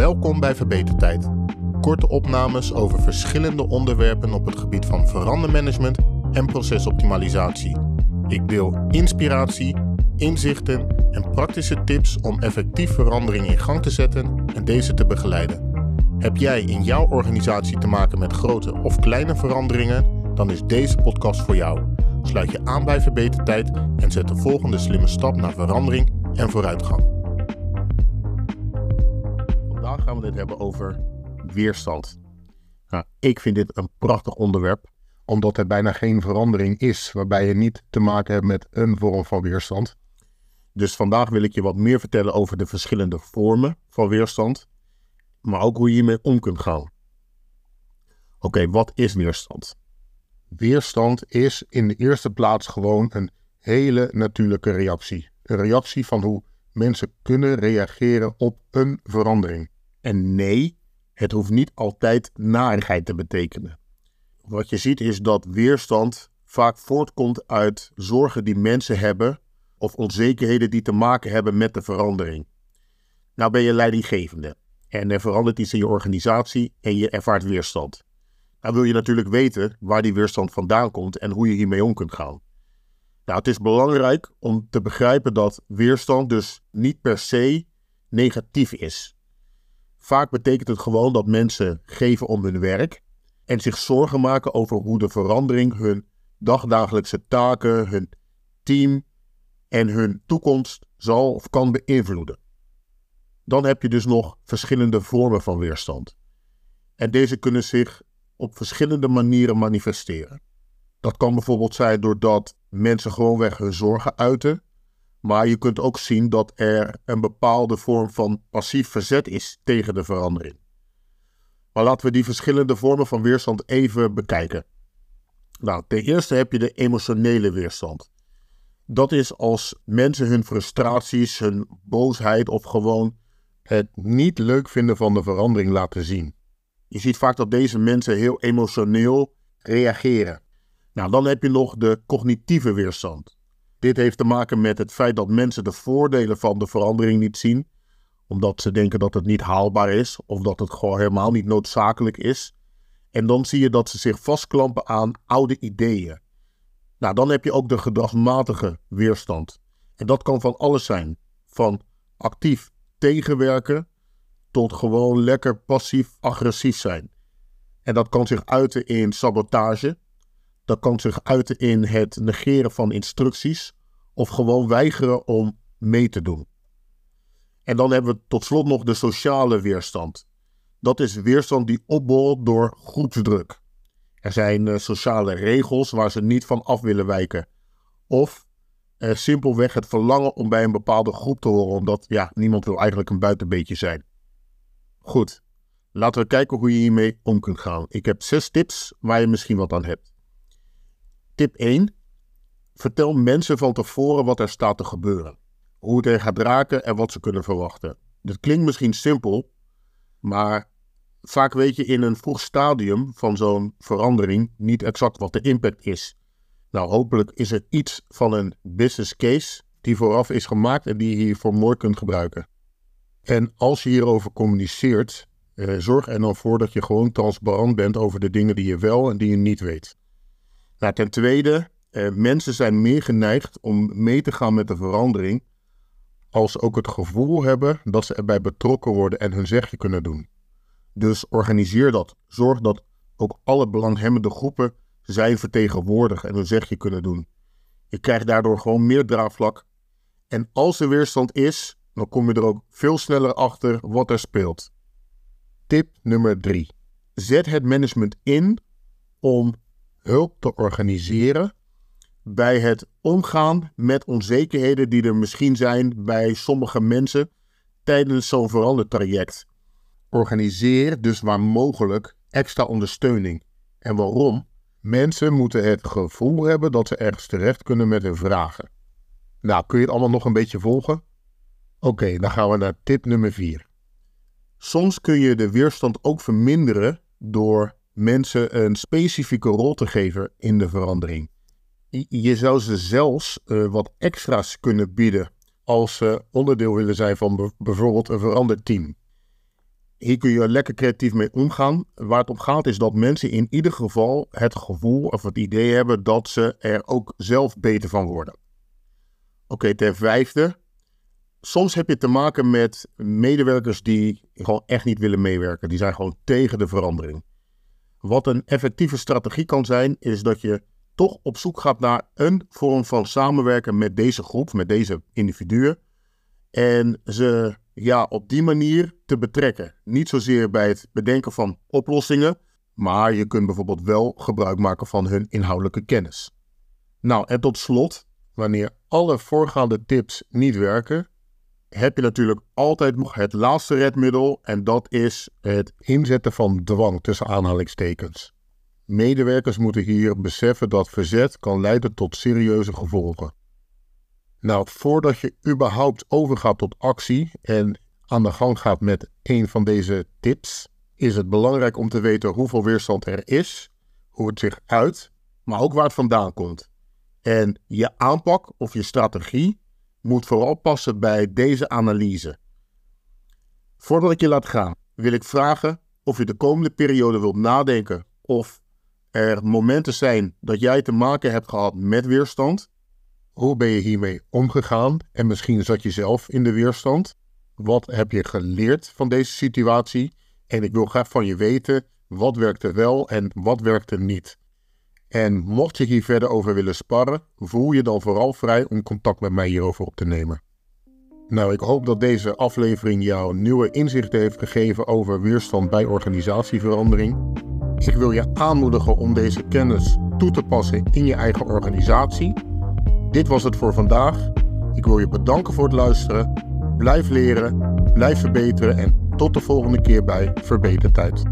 Welkom bij Verbetertijd. Korte opnames over verschillende onderwerpen op het gebied van verandermanagement en procesoptimalisatie. Ik deel inspiratie, inzichten en praktische tips om effectief verandering in gang te zetten en deze te begeleiden. Heb jij in jouw organisatie te maken met grote of kleine veranderingen? Dan is deze podcast voor jou. Sluit je aan bij Verbetertijd en zet de volgende slimme stap naar verandering en vooruitgang. Vandaag gaan we het hebben over weerstand. Nou, ik vind dit een prachtig onderwerp, omdat er bijna geen verandering is waarbij je niet te maken hebt met een vorm van weerstand. Dus vandaag wil ik je wat meer vertellen over de verschillende vormen van weerstand, maar ook hoe je hiermee om kunt gaan. Oké, wat is weerstand? Weerstand is in de eerste plaats gewoon een hele natuurlijke reactie. Een reactie van hoe mensen kunnen reageren op een verandering. En nee, het hoeft niet altijd narigheid te betekenen. Wat je ziet is dat weerstand vaak voortkomt uit zorgen die mensen hebben of onzekerheden die te maken hebben met de verandering. Nou ben je leidinggevende en er verandert iets in je organisatie en je ervaart weerstand. Dan wil je natuurlijk weten waar die weerstand vandaan komt en hoe je hiermee om kunt gaan. Nou, het is belangrijk om te begrijpen dat weerstand dus niet per se negatief is. Vaak betekent het gewoon dat mensen geven om hun werk en zich zorgen maken over hoe de verandering hun dagdagelijkse taken, hun team en hun toekomst zal of kan beïnvloeden. Dan heb je dus nog verschillende vormen van weerstand. En deze kunnen zich op verschillende manieren manifesteren. Dat kan bijvoorbeeld zijn doordat mensen gewoonweg hun zorgen uiten, maar je kunt ook zien dat er een bepaalde vorm van passief verzet is tegen de verandering. Maar laten we die verschillende vormen van weerstand even bekijken. Nou, ten eerste heb je de emotionele weerstand. Dat is als mensen hun frustraties, hun boosheid of gewoon het niet leuk vinden van de verandering laten zien. Je ziet vaak dat deze mensen heel emotioneel reageren. Nou, dan heb je nog de cognitieve weerstand. Dit heeft te maken met het feit dat mensen de voordelen van de verandering niet zien, omdat ze denken dat het niet haalbaar is of dat het gewoon helemaal niet noodzakelijk is. En dan zie je dat ze zich vastklampen aan oude ideeën. Nou, dan heb je ook de gedragsmatige weerstand. En dat kan van alles zijn. Van actief tegenwerken tot gewoon lekker passief-agressief zijn. En dat kan zich uiten in sabotage. Dat kan zich uiten in het negeren van instructies. Of gewoon weigeren om mee te doen. En dan hebben we tot slot nog de sociale weerstand. Dat is weerstand die opborrelt door groepsdruk. Er zijn uh, sociale regels waar ze niet van af willen wijken. Of uh, simpelweg het verlangen om bij een bepaalde groep te horen, omdat ja, niemand wil eigenlijk een buitenbeetje zijn. Goed, laten we kijken hoe je hiermee om kunt gaan. Ik heb zes tips waar je misschien wat aan hebt. Tip 1. Vertel mensen van tevoren wat er staat te gebeuren. Hoe het er gaat raken en wat ze kunnen verwachten. Dat klinkt misschien simpel, maar vaak weet je in een vroeg stadium van zo'n verandering niet exact wat de impact is. Nou, hopelijk is het iets van een business case die vooraf is gemaakt en die je hiervoor mooi kunt gebruiken. En als je hierover communiceert, eh, zorg er dan voor dat je gewoon transparant bent over de dingen die je wel en die je niet weet. Nou, ten tweede, eh, mensen zijn meer geneigd om mee te gaan met de verandering als ze ook het gevoel hebben dat ze erbij betrokken worden en hun zegje kunnen doen. Dus organiseer dat. Zorg dat ook alle belanghebbende groepen zijn vertegenwoordigd en hun zegje kunnen doen. Je krijgt daardoor gewoon meer draagvlak. En als er weerstand is, dan kom je er ook veel sneller achter wat er speelt. Tip nummer 3. Zet het management in om hulp te organiseren bij het omgaan met onzekerheden die er misschien zijn bij sommige mensen tijdens zo'n verandertraject. Organiseer dus waar mogelijk extra ondersteuning. En waarom? Mensen moeten het gevoel hebben dat ze ergens terecht kunnen met hun vragen. Nou, kun je het allemaal nog een beetje volgen? Oké, dan gaan we naar tip nummer 4. Soms kun je de weerstand ook verminderen door mensen een specifieke rol te geven in de verandering. Je zou ze zelfs uh, wat extra's kunnen bieden als ze onderdeel willen zijn van bijvoorbeeld een veranderd team. hier kun je lekker creatief mee omgaan. Waar het om gaat is dat mensen in ieder geval het gevoel of het idee hebben dat ze er ook zelf beter van worden. Oké, ten vijfde. Soms heb je te maken met medewerkers die gewoon echt niet willen meewerken. Die zijn gewoon tegen de verandering. Wat een effectieve strategie kan zijn, is dat je toch op zoek gaat naar een vorm van samenwerken met deze groep, met deze individuen. En ze ja, op die manier te betrekken. Niet zozeer bij het bedenken van oplossingen, maar je kunt bijvoorbeeld wel gebruik maken van hun inhoudelijke kennis. Nou, en tot slot, wanneer alle voorgaande tips niet werken, heb je natuurlijk altijd nog het laatste redmiddel en dat is het inzetten van dwang tussen aanhalingstekens. Medewerkers moeten hier beseffen dat verzet kan leiden tot serieuze gevolgen. Nou, voordat je überhaupt overgaat tot actie en aan de gang gaat met een van deze tips, is het belangrijk om te weten hoeveel weerstand er is, hoe het zich uit, maar ook waar het vandaan komt. En je aanpak of je strategie moet vooral passen bij deze analyse. Voordat ik je laat gaan, wil ik vragen of je de komende periode wilt nadenken of er momenten zijn dat jij te maken hebt gehad met weerstand hoe ben je hiermee omgegaan? En misschien zat je zelf in de weerstand. Wat heb je geleerd van deze situatie? En ik wil graag van je weten wat werkte wel en wat werkte niet. En mocht je hier verder over willen sparren, voel je dan vooral vrij om contact met mij hierover op te nemen. Nou, ik hoop dat deze aflevering jou nieuwe inzichten heeft gegeven over weerstand bij organisatieverandering. Ik wil je aanmoedigen om deze kennis toe te passen in je eigen organisatie dit was het voor vandaag. Ik wil je bedanken voor het luisteren. Blijf leren, blijf verbeteren en tot de volgende keer bij Verbetertijd.